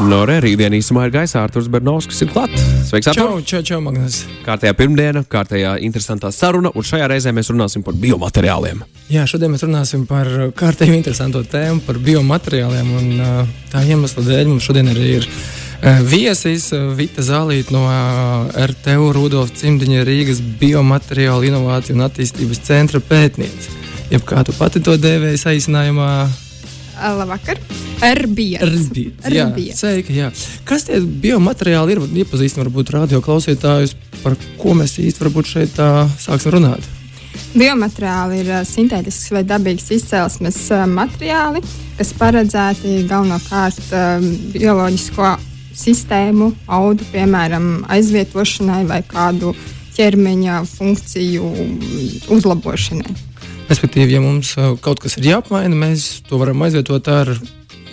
No rītdienas īsumā ir gaisā Arthurs Bernovskis, ir klāts. Sveiks, Artur! Čau, čau, Magnus. Kārtējā pirmdiena, kārtējā interesantā saruna, un šajā reizē mēs runāsim par biomateriāliem. Jā, šodien mēs runāsim par kārtēju interesantu tēmu, par biomateriāliem. Un, tā iemesla dēļ mums šodien arī ir viesis Vita Zālīta no RTU Rudolf Cimdiņa Rīgas biomateriālu inovāciju un attīstības centra pētniece. Jeb kā tu pati to dēvēji saīsinājumā? Labvakar! Jā, sveiki, jā. Kas tie biomateriāli ir? Iepazīstinām varbūt radio klausītājus, par ko mēs varbūt šeit tā sāksim runāt. Biomateriāli ir sintētisks vai dabīgs izcelsmes materiāli, kas paredzēti galvenokārt bioloģisko sistēmu, audu, piemēram, aizvietošanai vai kādu ķermeņa funkciju uzlabošanai. Respektīvi, ja mums kaut kas ir jāapmaina, mēs to varam aizvietot ar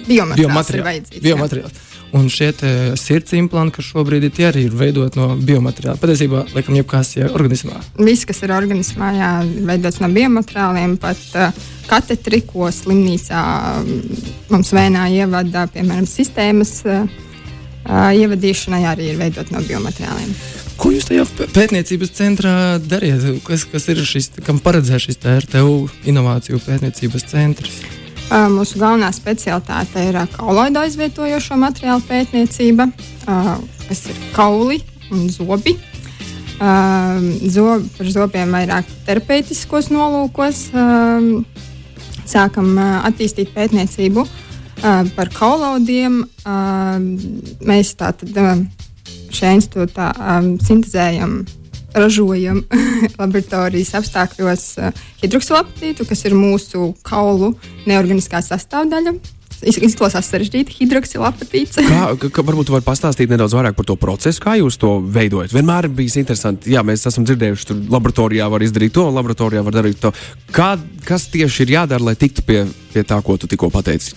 biomateriālu. biomateriālu. Un šie sirds implanti, kas šobrīd ir, arī ir veidoti no biomateriāla. Patiesībā, laikam, jebkas ir organismā. Viss, kas ir organismā, jā, veidots no biomateriāliem, pat uh, katetri, ko slimnīcā mums vēnā ievada, piemēram, sistēmas uh, ievadīšanai, arī ir veidot no biomateriāliem. Ko jūs tajā pētniecības centrā dariet? Kas, kas ir šis, kam paredzēts šis RTU inovāciju pētniecības centrs? Mūsu galvenā specialitāte ir kauloidu aizvietojošo materiālu pētniecība, kas ir kauli un zobi. Zob, par zobiem vairāk terapeitiskos nolūkos. Sākam attīstīt pētniecību par kaulaudiem. Mēs tātad šajā institūtā sintēzējam ražojam laboratorijas apstākļos uh, hidroksilapatītu, kas ir mūsu kaulu neorganiskā sastāvdaļa. Izklausās sarežģīti, hidroksilapatīts. kā, kā, varbūt var pastāstīt nedaudz vairāk par to procesu, kā jūs to veidojat. Vienmēr ir bijis interesanti. Jā, mēs esam dzirdējuši, ka laboratorijā var izdarīt to, laboratorijā var darīt to. Kā, kas tieši ir jādara, lai tiktu pie, pie tā, ko tu tikko pateici?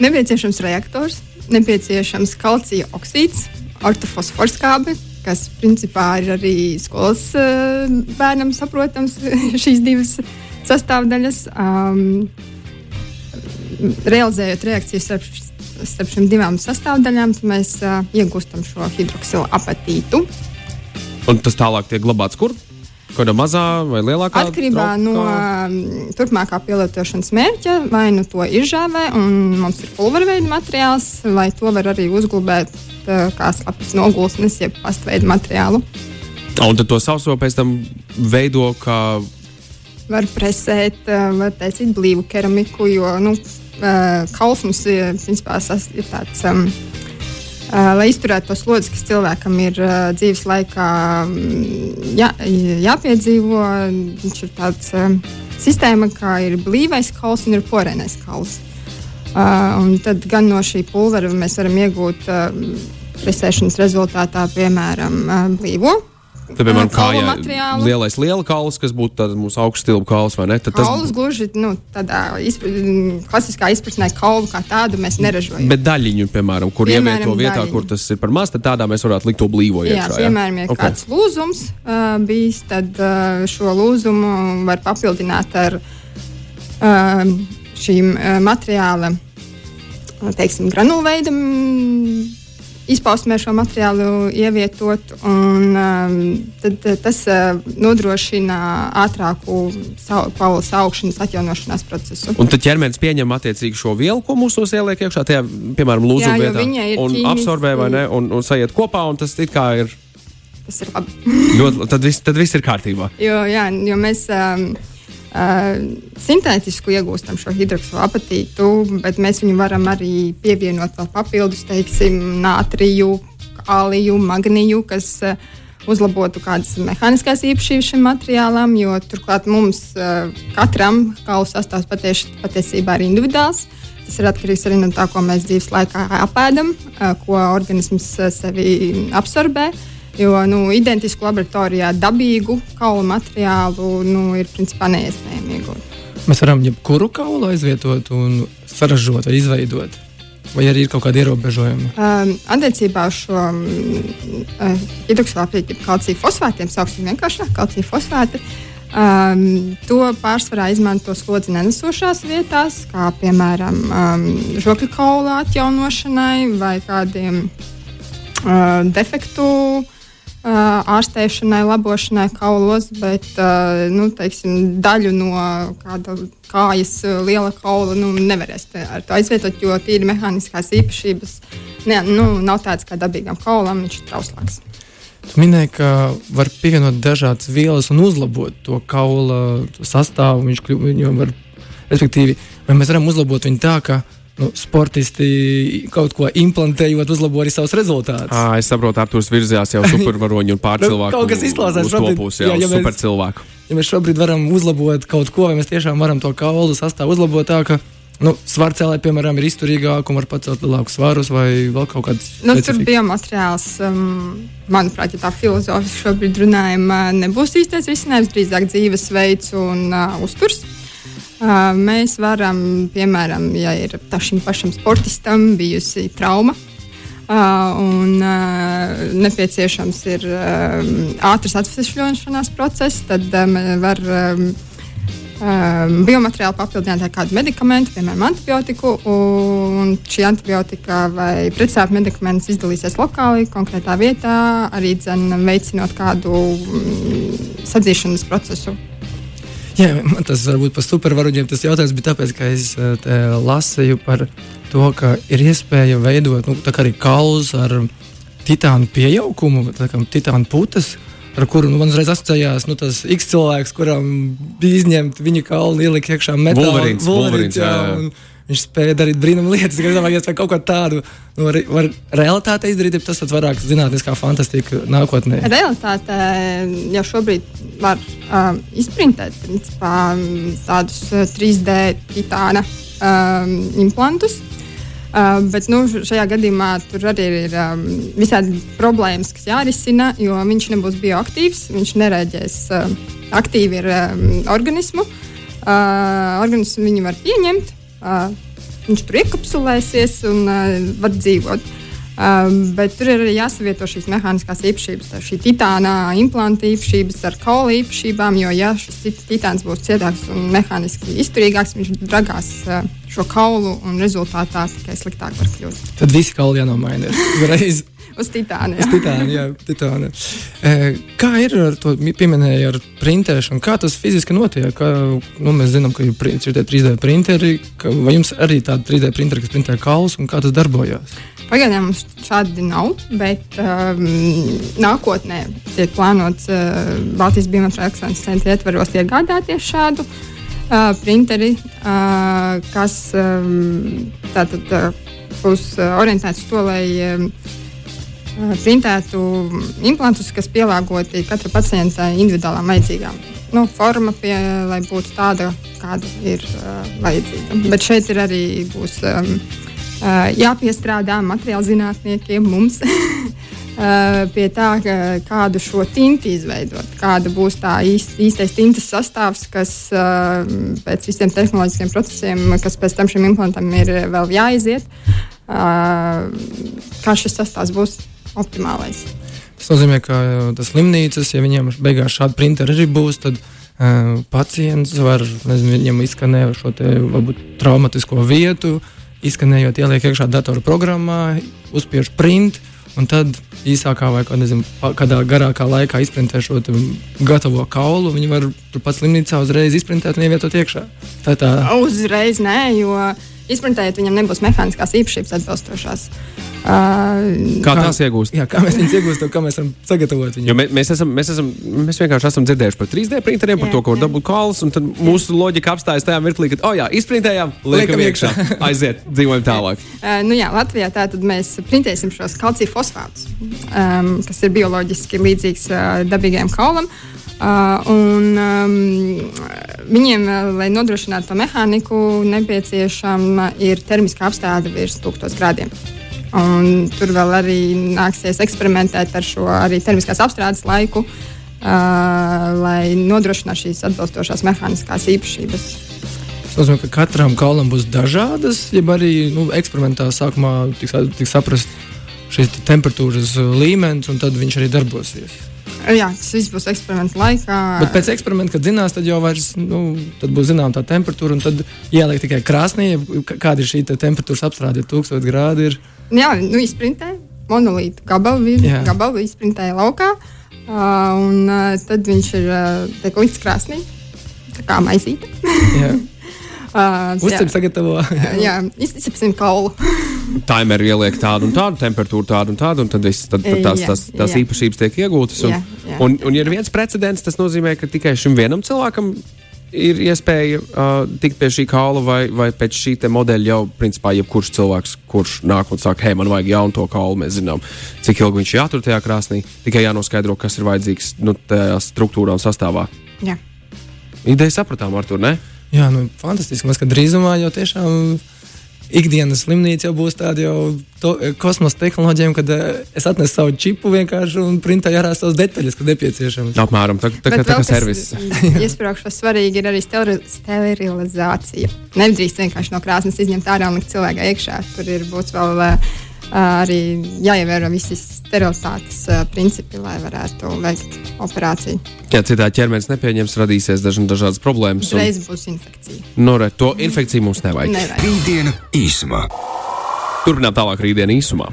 Nepieciešams reaktors, nepieciešams kalcija oksīds, ortofosfors kābe, kas principā ir arī skolas uh, bērnam saprotams, šīs divas sastāvdaļas. Um, realizējot reakcijas starp, starp šīm divām sastāvdaļām, mēs uh, iegūstam šo hidroksilu apatītu. Un tas tālāk tiek glabāts kur? Kāda mazā vai lielākā? Atkarībā traukā? no um, turpmākā pielietošanas mērķa, vai nu to izžāvē, un mums ir pulverveida materiāls, vai to var arī uzglabāt uh, kā slapjas nogulsnes, jeb pastveida materiālu. Un tad to sauso pēc tam veido kā. Var presēt, uh, var taisīt blīvu keramiku, jo nu, uh, ir, principā, ir tāds. Um, Uh, lai izturētu to slodzi, kas cilvēkam ir uh, dzīves laikā jā, jāpiedzīvo, viņš ir tāds um, sistēma, kā ir blīvais kauls un ir porenais kauls. Uh, tad gan no šī pulvera mēs varam iegūt uh, presēšanas rezultātā, piemēram, uh, blīvo Tad, piemēram, kaula kājā materiālu. lielais liela kauls, kas būtu mūsu augststilbu kauls, vai ne? Tad tas Kaulus gluži nu, tādā izpra klasiskā izpratnē, kaulu kā tādu mēs neražojam. Bet daļiņu, piemēram, kur Piemēram, ievieto vietā, daļiņu. kur tas ir par maz, tad tādā mēs varētu likt to blīvo Jā, iekšā. piemēram, ja Ok. okay. kāds lūzums uh, bijis, tad uh, šo lūzumu var papildināt ar uh, šīm uh, materiāla, teiksim, granulveida izpausmē šo materiālu ievietot, un um, tad tas uh, nodrošina ātrāku sau, kaulas augšanas atjaunošanās procesu. Un tad ķermenis pieņem attiecīgi šo vielu, ko mūsos ieliek iekšā, tajā, piemēram, lūzuma vietā. Un ķīmiski- absorbē vai ne, un, un sajiet kopā, un tas it kā ir Tas ir labi. ļoti, tad viss, tad viss ir kārtībā. Jo, jā, jo mēs um, sintētisku iegūstam šo hidroksilu apatītu, bet mēs viņu varam arī pievienot vēl papildus, teiksim, nātriju, kāliju, magniju, kas uh, uzlabotu kādas mehāniskās īpašības šim materiālam, jo turklāt mums uh, katram kaulu sastāvs patieš, patiesībā ir individuāls. Tas ir atkarīgs arī no tā, ko mēs dzīves laikā apēdam, uh, ko organisms uh, sevi absorbē. Jo nu, identisku laboratorijā dabīgu kaulu materiālu nu, ir principā neiespējami iegūt. Mēs varam jebkuru kaulu aizvietot un saražot vai izveidot. vai arī ir kaut kādi ierobežojumi? Um, attiecībā uz šo um, hidroksālapītu, kalcija fosfātiem, sauksim vienkāršāk kalcija fosfāti. Um, to pārsvarā izmanto slodzi nenesošās vietās, kā piemēram um, žokļu kaula atjaunošanai vai kādiem uh, defektu ārstēšanai, labošanai kaulos, bet nu, teiksim, daļu no kāda kājas liela kaula nu, nevarēs ar to aizvietot, jo tīri mehāniskās īpašības ne, nu, nav tādas kā dabīgam kaulam, viņš ir trauslāks. Tu minēji, ka var pievienot dažādas vielas un uzlabot to kaula sastāvu. Viņš kļu, var, respektīvi, vai mēs varam uzlabot viņu tā, ka nu, sportisti kaut ko implantējot, uzlabo arī savus rezultātus. À, es saprotu, Arthurs virzījās jau supervaroņu un pārcilvēku. nu, kaut kas izklausās šobrīd, jā, jā, ja supercilvēku. Ja mēs šobrīd varam uzlabot kaut ko, vai mēs tiešām varam to kaulu sastāvu uzlabot tā, ka nu, svaru cēlēji, piemēram, ir izturīgāki un var pacelt lielākus svarus vai vēl kaut kādas nu, tur biomateriāls, um, manuprāt, ja tā filozofiski šobrīd runājam, nebūs īstais risinājums, drīzāk dzīvesveids un uh, uzturs. Mēs varam, piemēram, ja ir šim pašam sportistam bijusi trauma. Un nepieciešams ir ātrs atvesļošanās process, tad um, var um, biomateriālu papildināt ar kādu medikamentu, piemēram, antibiotiku. Šī antibiotika vai pretsāpju medikaments izdalīsies lokāli, konkrētā vietā, arī dzen, veicinot kādu um, sadzīšanas procesu Jā, man tas varbūt par supervaroņiem tas jautājums bija tāpēc, ka es eh, lasīju par to, ka ir iespēja veidot nu, arī kaulus ar titānu pieaugumu, titāna putas. Ar kuru nu, man uzreiz asociējās nu, tas X cilvēks, kuram bija izņemta viņa kaula, ielikt iekšā metāla. Vulverins, Vulverins, jā, jā. Un, Viņš spēja darīt brīnumu lietas. Es domāju, ka kaut ko tādu nu, var, var realitāte izdarīt, tas ir vairāk zinātniskā fantastika nākotnē. Realitāte jau šobrīd var um, izprintēt principā, tādus 3D titāna um, implantus. Uh, bet nu, šajā gadījumā tur arī ir um, visādi problēmas, kas jārisina, jo viņš nebūs bioaktīvs, viņš nereaģēs uh, aktīvi ar um, organismu. Uh, organismu viņu var pieņemt, viņš tur iekapsulēsies un var dzīvot. Um, bet tur ir arī jāsavieto šīs mehāniskās īpašības, šī titāna implanta īpašības ar kaula īpašībām. Jo, ja šis titāns būs cietāks un mehāniski izturīgāks, viņš dragās uh, šo kaulu un rezultātā tikai sliktāk var kļūt. Tad visi kauli jānomaina uzreiz. Uz titāna. Uz titāna, jā, titāna. Kā ir ar to pieminēju, ar printēšanu? Kā tas fiziski notiek? Kā, nu, mēs zinām, ka ir šie 3D printeri. Ka, vai jums arī tāda 3D printeri, kas printē kaulus un kā tas darbojas? Pagaidām mums šādi nav, bet um, nākotnē tiek plānots uh, Baltijas Biometrijas ekscelences centra ietvaros iegādāties šādu uh, printeri, uh, kas um, tātad, uh, būs uh, orientēts uz to, lai um, printētu implantus, kas pielāgoti katra pacienta individuālām vajadzībām. Nu, forma, pie, lai būtu tāda, kāda ir uh, vajadzīga. Bet šeit ir arī būs, um, uh, jāpiestrādā materiāla zinātniekiem mums. pie tā, kādu šo tinti izveidot, kāda būs tā īst, īstais tintas sastāvs, kas uh, pēc visiem tehnoloģiskiem procesiem, kas pēc tam šim implantam ir vēl jāiziet, uh, kā šis sastāvs būs optimālais. Tas nozīmē, ka tas slimnīcas, ja viņiem beigās šādi printeri arī būs, tad uh, pacients var, nezinu, viņam izskanēt šo te, varbūt traumatisko vietu, izskanējot, ieliek iekšā datora programmā, uzspiež print. Un tad īsākā vai kā, nezinu, kādā garākā laikā izprintē šo gatavo kaulu. Viņi var turpat slimnīcā uzreiz izprintēt un ievietot iekšā. Tā tā. Uzreiz nē, jo izprintējot viņam nebūs mehāniskās īpašības atbilstošās. Uh, kā tās iegūst? Jā, kā mēs viņus iegūstam, kā mēs varam sagatavot viņu. Jo mēs, esam, mēs, esam, mēs vienkārši esam dzirdējuši par 3D printeriem, par jā, to, ko var dabūt kalus. Tad jā. mūsu loģika apstājas tajā mirklī, kad, oh, jā, izprintējām, liekam, liekam iekšā, aiziet, dzīvojam tālāk. Uh, nu jā, Latvijā tātad mēs printēsim šos kalcija fosfātus, um, kas ir bioloģiski līdzīgs uh, dabīgajam kaulam. Uh, un, um, viņiem, lai nodrošinātu to mehāniku, nepieciešama ir termiskā apstāde virs 1000 grādiem. Un tur vēl arī nāksies eksperimentēt ar šo termiskās apstrādes laiku, uh, lai nodrošinātu šīs atbilstošās mehāniskās īpašības. Tas nozīmē, ka katram kaulam būs dažādas, jeb arī nu, eksperimentā sākumā tiks, tiks saprast šīs temperatūras līmenis, un tad viņš arī darbosies. Jā, tas viss būs eksperimenta laikā. Bet pēc eksperimenta, kad zinās, tad jau vairs, nu, tad būs zināma tā temperatūra, un tad ieliek tikai krāsnī, kāda ir šī te temperatūras apstrāde, ja 1000 grādi ir. Jā, nu, izprintē monolītu gabalu, gabalu izprintēja laukā, un tad viņš ir tiek likts krāsnī, tā kā maizīte. Uzcep sagatavo. Jā, izcepsim kaulu. Timerī ieliek tādu un tādu temperatūru, tādu un tādu, un tad, viss, tad, tad tās, tās, tās jā. īpašības tiek iegūtas. Un, Jā, jā. un, un, ja ir viens precedents, tas nozīmē, ka tikai šim vienam cilvēkam ir iespēja uh, tikt pie šī kaula, vai, vai pēc šī te modeļa jau, principā, jebkurš cilvēks, kurš nāk un saka, hei, man vajag jaunu to kaulu, mēs zinām, cik ilgi viņš jātur tajā krāsnī. Tikai jānoskaidro, kas ir vajadzīgs nu, tajā struktūrā un sastāvā. Jā. Ideja sapratām, Artur, ne? Jā, nu, fantastiski. Mēs, ka drīzumā jau tiešām ikdienas slimnīca jau būs tāda jau to, kosmosa tehnoloģija, kad eh, es atnesu savu čipu vienkārši un printēju ārā savas detaļas, kad nepieciešams. Apmēram tā, tā, tā, tā kā servis. Iesprāgšana svarīgi ir arī steril- sterilizācija. Nedrīkst vienkārši no krāsnes izņemt ārā un likt cilvēku iekšā. Tur ir būs vēl uh, arī jāievēro visi sterilitātes uh, principi, lai varētu veikt operāciju. Ja citādi ķermenis nepieņems, radīsies dažna, dažādas problēmas. Un, Uzreiz būs infekcija. no, re, to infekciju mums nevajag. Nevajag. Rītdiena īsumā. Turpinām tālāk rītdienu īsumā.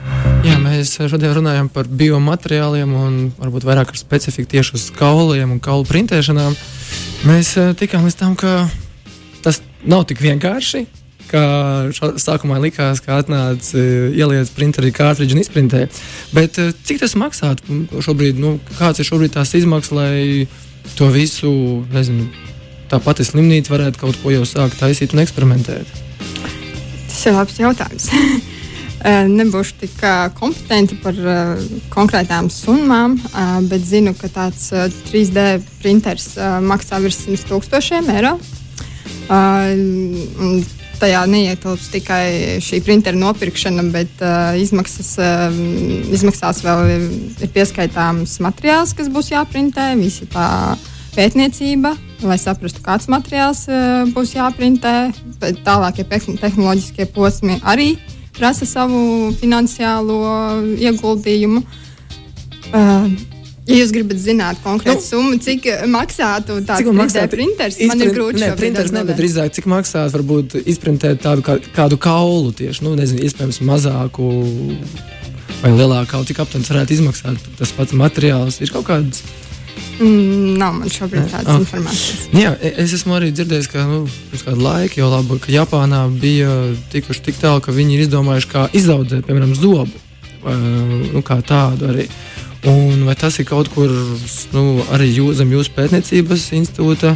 Jā, mēs šodien runājam par biomateriāliem un varbūt vairāk ar specifiku tieši uz kauliem un kaulu printēšanām. Mēs eh, tikām līdz tam, ka tas nav tik vienkārši. Kā šo, sākumā likās, ka atnāca ieliec printerī kārtiņu un izprintē. Bet eh, cik tas maksātu šobrīd? Nu, kāds ir šobrīd tās izmaksas, lai to visu, nezinu, tā pati slimnīca varētu kaut ko jau sākt taisīt un eksperimentēt? Tas ir labs jautājums. Eh, Nebūšu tik kompetenti par uh, konkrētām summām, uh, bet zinu, ka tāds uh, 3D printers uh, maksā virs 100 tūkstošiem eiro. Un tajā neietilps tikai šī printera nopirkšana, bet uh, izmaksas, uh, izmaksās vēl ir, ir pieskaitāms materiāls, kas būs jāprintē, visa tā pētniecība, lai saprastu, kāds materiāls uh, būs jāprintē. Tālākie tehn- tehnoloģiskie posmi arī prasa savu finansiālo ieguldījumu. Uh, Ja jūs gribat zināt konkrētu nu, summu, cik eh, maksātu tāds Cik man 3D maksātu printers, man ir izprint- grūti šobrīd printers ne, bet drīzāk cik maksās varbūt izprintēt tādu kā, kādu kaulu tieši, nu, nezinu, iespējams mazāku vai lielāku kaulu, cik aptuveni varētu izmaksāt tas pats materiāls. Ir kaut kāds. Mm, nav man šobrīd tādas ok. informācijas. Jā, e- es esmu arī dzirdējis, ka nu, pirms kāda laika jau labi, ka Japānā bija tikuši tik tālu, ka viņi ir izdomājuši, kā izaudzēt, piemēram, zobu. vai, Nu, kā tādu arī. Un vai tas ir kaut kur nu, arī jū, zem jūsu pētniecības institūta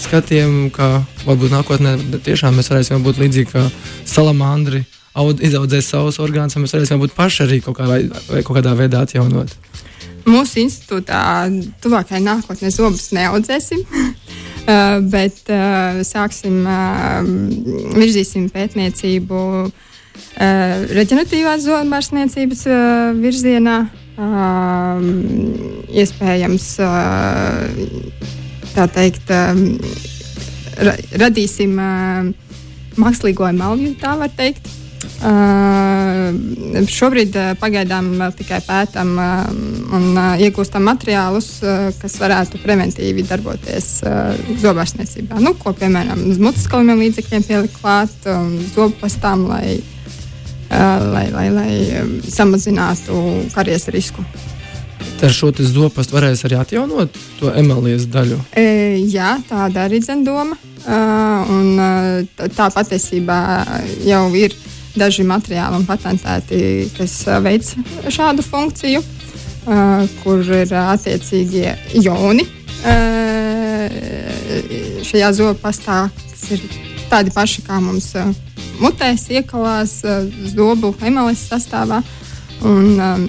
skatiem, ka varbūt nākotnē tiešām mēs varēsim būt līdzīgi kā salamandri, aud- izaudzēt savus orgānus, un mēs varēsim būt paši arī kaut, kā, vai, vai kaut kādā veidā atjaunot. Mūsu institūtā tuvākajā nākotnē zobus neaudzēsim. Bet uh, sāksim, uh, virzīsim pētniecību uh, reģeneratīvās zobārstniecības uh, virzienā. Uh, iespējams, tā teikt, ra radīsim mākslīgo emalju, tā var teikt. Uh, šobrīd uh, pagaidām vēl tikai pētām uh, un uh, iegūstam materiālus, uh, kas varētu preventīvi darboties uh, zobārstniecībā. Nu, ko, piemēram, uz mutes kalimiem līdzekļiem pielikt klāt, um, zobu pastām, lai, uh, lai, lai, lai um, samazinātu karies risku. Ar šo zopastu varēs arī atjaunot to emelijas daļu. E, jā, tāda arī ir doma. Uh, un, tā- patiesībā jau ir daži materiāli un patentēti, kas veic šādu funkciju, uh, kur ir attiecīgie joni uh, šajā zobu pastā, kas ir tādi paši kā mums uh, mutēs, iekalās, uh, zobu emelis sastāvā. Un, um,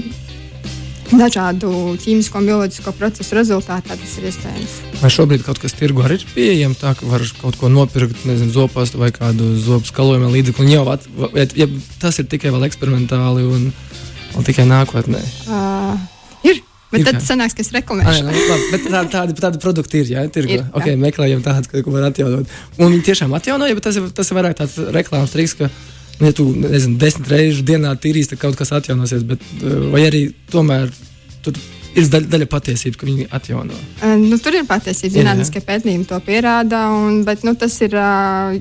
Dažādu ķīmisko un bioloģisko procesu rezultātā tas ir iespējams. Vai šobrīd kaut kas tirgu arī ir pieejams, tā ka var kaut ko nopirkt, nezinu, zopastu vai kādu zobu skalojumu līdzekli. Jau at, vai, ja tas ir tikai vēl eksperimentāli un, un tikai nākotnē. Uh, ir, Bet Ir tad sanāks, ka es Ai, reklamēšu. nu, labi, bet tā, tādi, tādi produkti ir. Jā, tirgo. Ir, jā. okay, meklējam tādu, ko var atjaunot. Un viņi tiešām atjaunoja, bet tas tas ir vairāk tāds reklāmas triks, ka, nu, ja tu nezinu, desmit reizes dienā tīrīs, tad kaut kas atjaunosies. Bet, uh, vai arī tomēr tur ir daļa, daļa patiesība, ka viņi atjauno. Uh, Nu, tur ir patiesība. Jā. Zinātniskie pētījumi to pierāda. Un, bet nu, tas ir uh,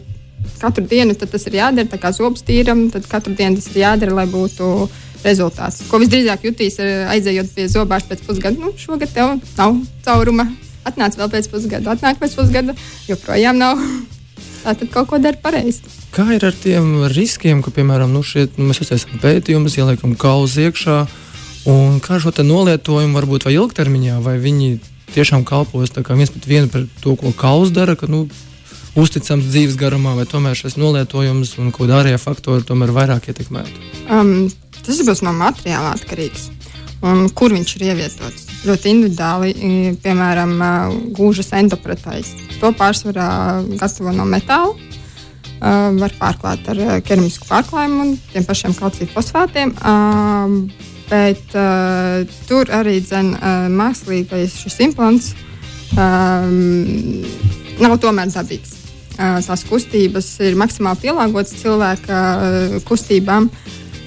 katru dienu tas ir jādara. Tā kā zobs tīram, tad katru dienu tas ir jādara, lai būtu rezultāts. Ko visdrīzāk jutīs, uh, aizejot pie zobārsta pēc pusgada. Nu, šogad tev nav cauruma. Atnāc vēl pēc pusgada, atnāk pēc pusgada, joprojām nav. Tā tad kaut ko dara pareizi. Kā ir ar tiem riskiem, ka, piemēram, nu šeit, nu, mēs uztaisām pētījumus, ieliekam kauzu iekšā, un kā šo nolietojumu varbūt vai ilgtermiņā, vai viņi tiešām kalpos tā kā viens pret vienu par to, ko kauls dara, ka, nu, uzticams dzīves garumā, vai tomēr šis nolietojums un kaut kāda ārējā faktora tomēr vairāk ietekmētu. Um, tas būs no materiāla atkarīgs. Un kur viņš ir ievietots? Ļoti individuāli, piemēram, gūžas endoprotais. To pārsvarā gatavo no metāla. Uh, var pārklāt ar ķermisku pārklājumu un tiem pašiem kalcija fosfātiem. Bet uh, tur arī dzen, uh, mākslīgais šis implants nav tomēr dabīgs. Uh, tās kustības ir maksimāli pielāgotas cilvēka uh, kustībām.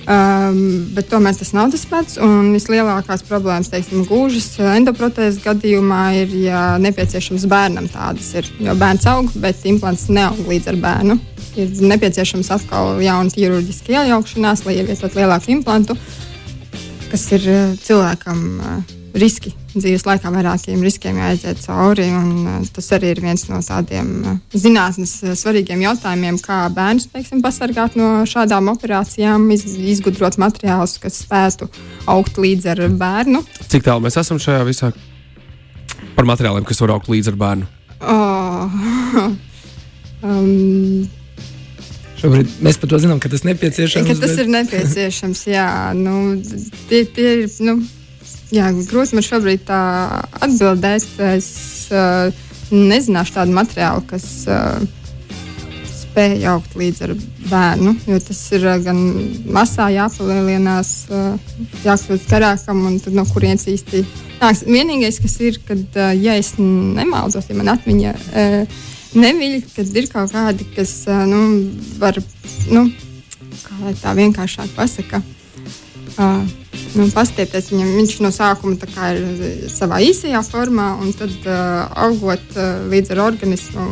Um, bet tomēr tas nav tas pats. Vislielākās problēmas, teiksim, gūžas endoprotēzes gadījumā ir, ja nepieciešams bērnam tādas ir. Jo bērns aug, bet implants neaug līdz ar bērnu. Ir nepieciešams atkal jauna ķirurģiska iejaukšanās, lai ievietotu lielāku implantu, kas ir uh, cilvēkam uh, riski. Dzīves laikā vairākiem riskiem jāaiziet cauri. Un, uh, tas arī ir viens no tādiem uh, zinātnīs uh, svarīgiem jautājumiem, kā bērnus teiksim, pasargāt no šādām operācijām, iz, izgudrot materiālus, kas spētu augt līdz ar bērnu. Cik tālu mēs esam šajā visā par materiāliem, kas var augt līdz ar bērnu? Oh. um, Šobrīd mēs par to zinām, ka tas nepieciešams. ka tas bet- ir nepieciešams. Jā, nu, tie, tie ir. Nu, jā, grūti man šobrīd tā atbildēt. Es uh, nezināšu tādu materiālu, kas uh, spēj augt līdz ar bērnu. Jo tas ir uh, gan masā jāpalielinās, uh, jākļūst garākam, un no kurienes īsti nāks. Vienīgais, kas ir, kad, uh, ja es nemaldos, ja man atmiņa. Uh, Neviļ, kad ir kaut kādi, kas uh, nu, var, nu, kā lai tā vienkāršāk pasaka, uh, nu, pastiepties viņam. Viņš no sākuma ir savā īsajā formā, un tad uh, augot uh, līdz ar organismu.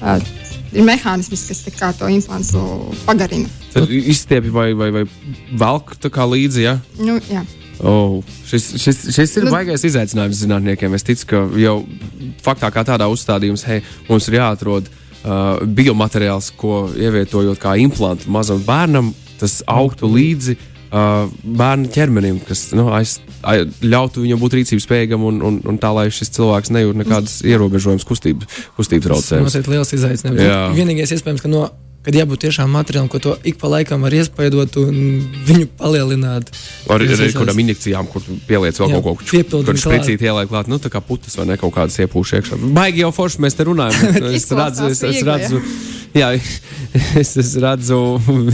Uh, Ir mehānisms, kas to implantu pagarina. Tad izstiepi vai, vai, vai velk līdzi. Ja? Nu, jā. Oh, šis, šis, šis ir Nu- baisais izaicinājums zinātniekiem. Es ticu, ka jau faktā kā tādā uzstādījums, hei, mums ir jāatrod uh, biomateriāls, ko ievietojot kā implantu mazam bērnam, tas augtu līdzi uh, bērna ķermenim, kas nu, aiz, ai, ļautu viņam būt rīcības spējīgam un, un, un tā, lai šis cilvēks nejūt nekādas ierobežojumas kustību, kustību Tas traucējumus. noteikti liels izaicinājums. Jā. Vienīgais iespējams, ka no, kad jābūt tiešām materiālam, ko to ik pa laikam var iespaidot un viņu palielināt. Ar arī ir kādām injekcijām, kur pieliec vēl Jā, kaut ko tādu, viņu spricīt ielai klāt, nu tā kā putas vai ne kaut kādas iepūš iekšā. Baigi jau forši mēs te runājam. es redzu, es, es redzu, jā, es, es redzu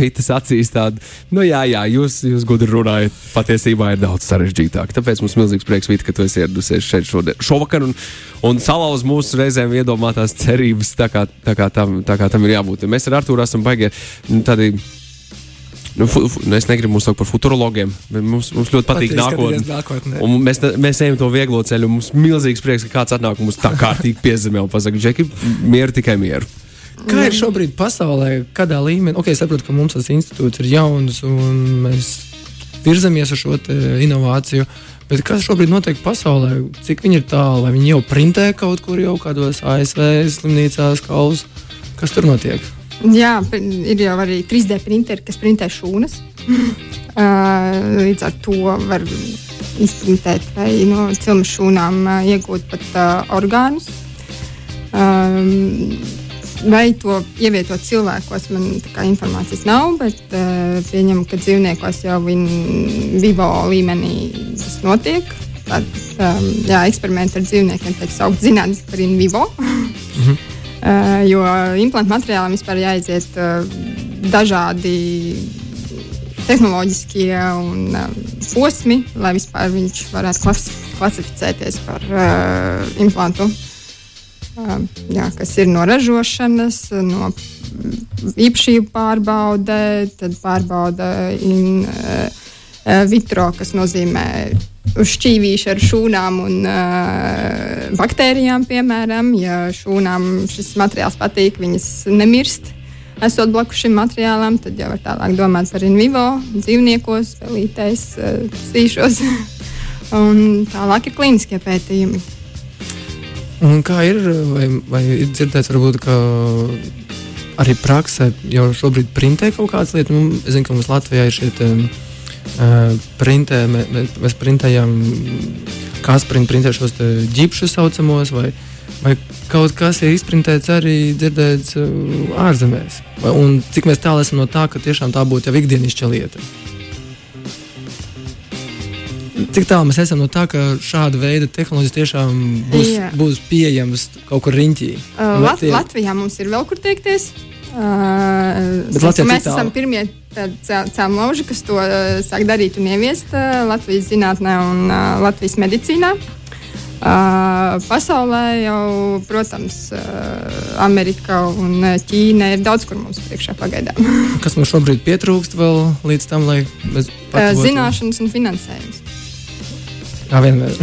Vitas acīs tādu, nu jā, jā, jūs, jūs gudri runājat, patiesībā ir daudz sarežģītāk. Tāpēc mums milzīgs prieks, Vita, ka tu esi ieradusies šeit šodien, šovakar un, un salauz mūsu reizēm iedomātās cerības, tā kā, tā kā, tam, tā kā tam ir jābūt. Mēs ar Artūru esam baigi tādi. Nu, fu, fu, nu, es negribu saukt par futurologiem, mums, mums ļoti patīk nākotnē. nākotnē. Mēs, ne- mēs ejam to vieglo ceļu. Mums ir milzīgs prieks, ka kāds atnāk mums tā kārtīgi piezemē un pasakā, Džeki, mieru tikai mieru. Kā ir šobrīd pasaulē, kādā līmenī? Okay, es saprotu, ka mums tas institūts ir jauns un mēs virzamies uz šo inovāciju. Bet kas šobrīd notiek pasaulē? Cik viņi ir tālu? Vai viņi jau printē kaut kur jau kādos ASV slimnīcās, kaus? Kas tur notiek? Jā, ir jau arī 3D printeri, kas printē šūnas. Līdz ar to var izprintēt vai no cilmes šūnām uh, iegūt pat uh, orgānus. Um, Vai to ievietot cilvēkos, man tā kā informācijas nav, bet uh, pieņemu, ka dzīvniekos jau vivo līmenī tas notiek. Tad, um, jā, eksperimenti ar dzīvniekiem tiek saukti zinātnē par in vivo. Uh, jo implantu materiālam vispār jāiziet uh, dažādi tehnoloģiskie un uh, posmi, lai vispār viņš varētu klasi klasificēties par uh, implantu, uh, jā, kas ir no ražošanas, no īpašību pārbaude, tad pārbauda in uh, vitro, kas nozīmē šķīvīšu ar šūnām un uh, baktērijām, piemēram. Ja šūnām šis materiāls patīk, viņas nemirst. Esot blakus šim materiālam, tad jau var tālāk domāt par in vivo, dzīvniekos, pelītēs, uh, sīšos. un tālāk ir klīniskie pētījumi. Un kā ir, vai, vai ir dzirdēts, varbūt, ka arī praksē jau šobrīd printē kaut kādas lietas? Nu, es zinu, ka mums Latvijā ir šie printē, mē, mēs printējam, kā printē šos ģipšus saucamos, vai, vai kaut kas ir izprintēts arī dzirdēts ārzemēs. Un cik mēs tālu esam no tā, ka tiešām tā būtu jau ikdienišķa lieta. Cik tālu mēs esam no tā, ka šāda veida tehnoloģijas tiešām būs, Jā. būs pieejamas kaut kur riņķī? Uh, Lat. Latvijā mums ir vēl kur tiekties. Uh, mēs esam pirmie cēloņi, kas to uh, sāk darīt un ieviest uh, Latvijas zinātnē un uh, Latvijas medicīnā. Uh, pasaulē jau, protams, uh, Amerika un Ķīna ir daudz, kur mums priekšā pagaidām. Kas mums šobrīd pietrūkst vēl līdz tam, lai mēs uh, zināšanas un finansējums. Kā vienmēr.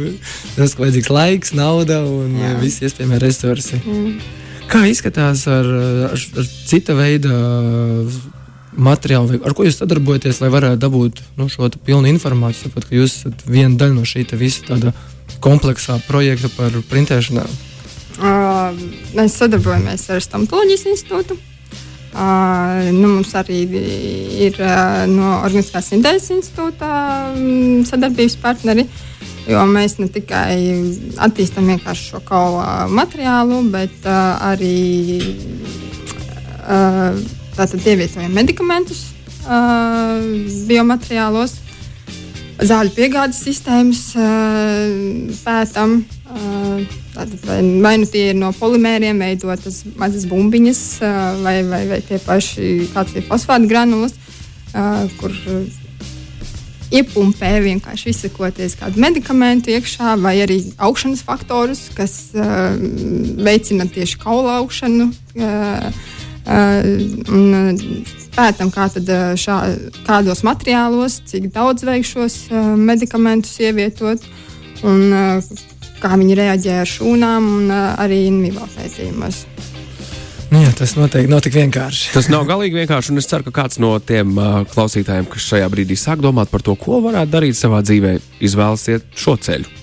Tas ir vajadzīgs laiks, nauda un Jā. visi iespējamie resursi. Mm. Kā izskatās ar, ar, ar cita veida materiālu, ar ko jūs sadarbojaties, lai varētu dabūt nu, šo pilnu informāciju? Sapat, ka jūs esat viena daļa no šī visa tāda kompleksā projekta par printēšanām. Uh, mēs sadarbojamies ar Stamtoloģijas institūtu. Nu, mums arī ir no Organiskās sintēzes institūta sadarbības partneri, jo mēs ne tikai attīstām vienkārši šo kaula materiālu, bet uh, arī uh, ievietojam medikamentus uh, biomateriālos, zāļu piegādes sistēmas uh, pētām. Uh, tātad vai, vai nu tie ir no polimēriem veidotas mazas bumbiņas, vai, vai, vai tie paši kāds ir fosfāta granulas, kur iepumpē vienkārši izsakoties kādu medikamentu iekšā, vai arī augšanas faktorus, kas veicina tieši kaula augšanu. Un pētām, kā šā, kādos materiālos, cik daudz veik šos medikamentus ievietot un kā viņi reaģē ar šūnām un arī invīvā pētījumos. Nu jā, tas noteikti nav tik vienkārši. Tas nav galīgi vienkārši, un es ceru, ka kāds no tiem uh, klausītājiem, kas šajā brīdī sāk domāt par to, ko varētu darīt savā dzīvē, izvēlas iet šo ceļu.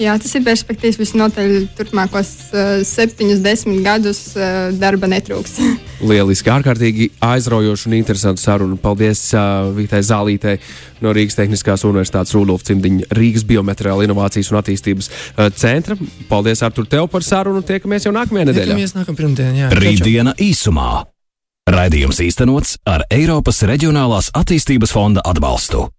Jā, tas ir perspektīvs visnotaļ turpmākos uh, septiņus, desmit gadus uh, darba netrūks. Lieliski, ārkārtīgi aizraujoši un interesanti saruna. Paldies uh, Vītai Zālītei no Rīgas Tehniskās Universitātes Rudolf Cimdiņa Rīgas Biomateriāla Inovācijas un attīstības uh, centra. Paldies, Artur, tev par sarunu. Tiekamies jau nākamajā nedēļā. Tiekamies nākamā pirmdienā, jā. Rītdiena īsumā. Raidījums īstenots ar Eiropas Reģionālās attīstības fonda atbalstu.